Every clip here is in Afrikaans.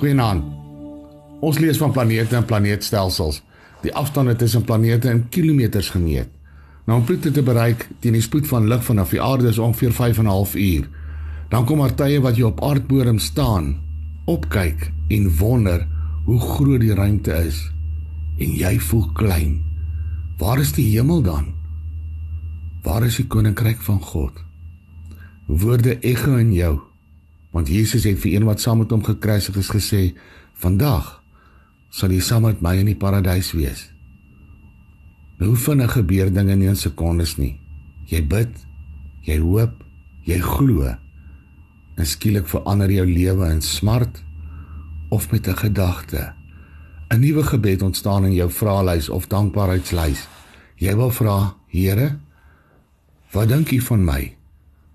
Goeienaand. Ons lees van planete en planeetstelsels. Die afstande tussen planete in kilometers gemeet. Nou om Pluto te bereik teen die spoed van lig vanaf die aarde is ongeveer 5 en 'n half uur. Dan kom daar tye wat jy op aardbodem staan, opkyk en wonder hoe groot die ruimte is en jy voel klein. Waar is die hemel dan? Waar is die koninkryk van God? Woorde ekho in jou Want Jesus het vir een wat saam met hom gekruisig is gesê: "Vandag sal jy saam met my in die paradys wees." Nou vinnig gebeur dinge in 'n sekondes nie. Jy bid, jy hoop, jy glo. En skielik verander jou lewe in smart of met 'n gedagte. 'n Nuwe gebed ontstaan in jou vraelys of dankbaarheidslys. Jy wil vra: "Here, wat dink U van my?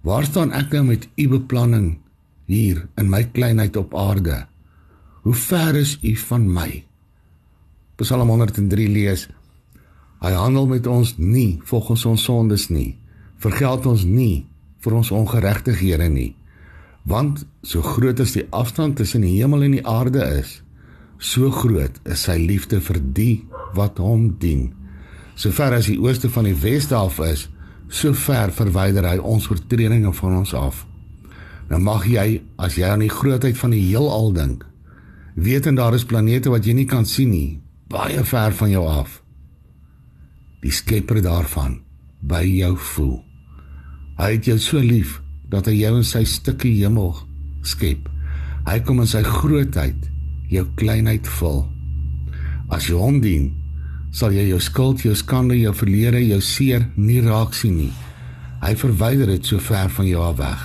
Waar staan ek nou met U beplanning hier in my kleinheid op aarde. Hoe ver is U van my? Psalm 103 lees: Hy handel met ons nie volgens ons sondes nie. Vergeld ons nie vir ons ongeregtighede nie. Want so groot as die afstand tussen die hemel en die aarde is, so groot is sy liefde vir die wat hom dien. So ver as die ooste van die weste af is, so ver verwyder hy ons oortredinge van ons af. Nou mag jy as jy aan die grootheid van die heelal dink, weet en daar is planete wat jy nie kan sien nie, baie ver van jou af. Die skepper daarvan by jou voel. Hy het jou so lief dat hy jou in sy stukkie hemel skep. Hy kom in sy grootheid jou kleinheid vul. As jy hom dien, sal jy jou skuld, jou skande, jou verlede, jou seer nie raak sien nie. Hy verwyder dit so ver van jou af weg.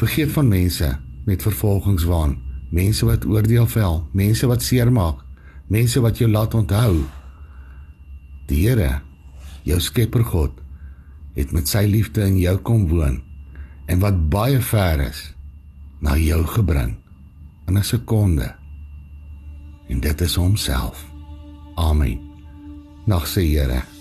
Vergeet van mense met vervolgingswaan, mense wat oordeel vel, mense wat seermaak, mense wat jou laat onthou. Die Here, jou Skepper God, het met sy liefde in jou kom woon en wat baie ver is na jou gebring in 'n sekonde. En dit is homself. Amen. Nog sê Here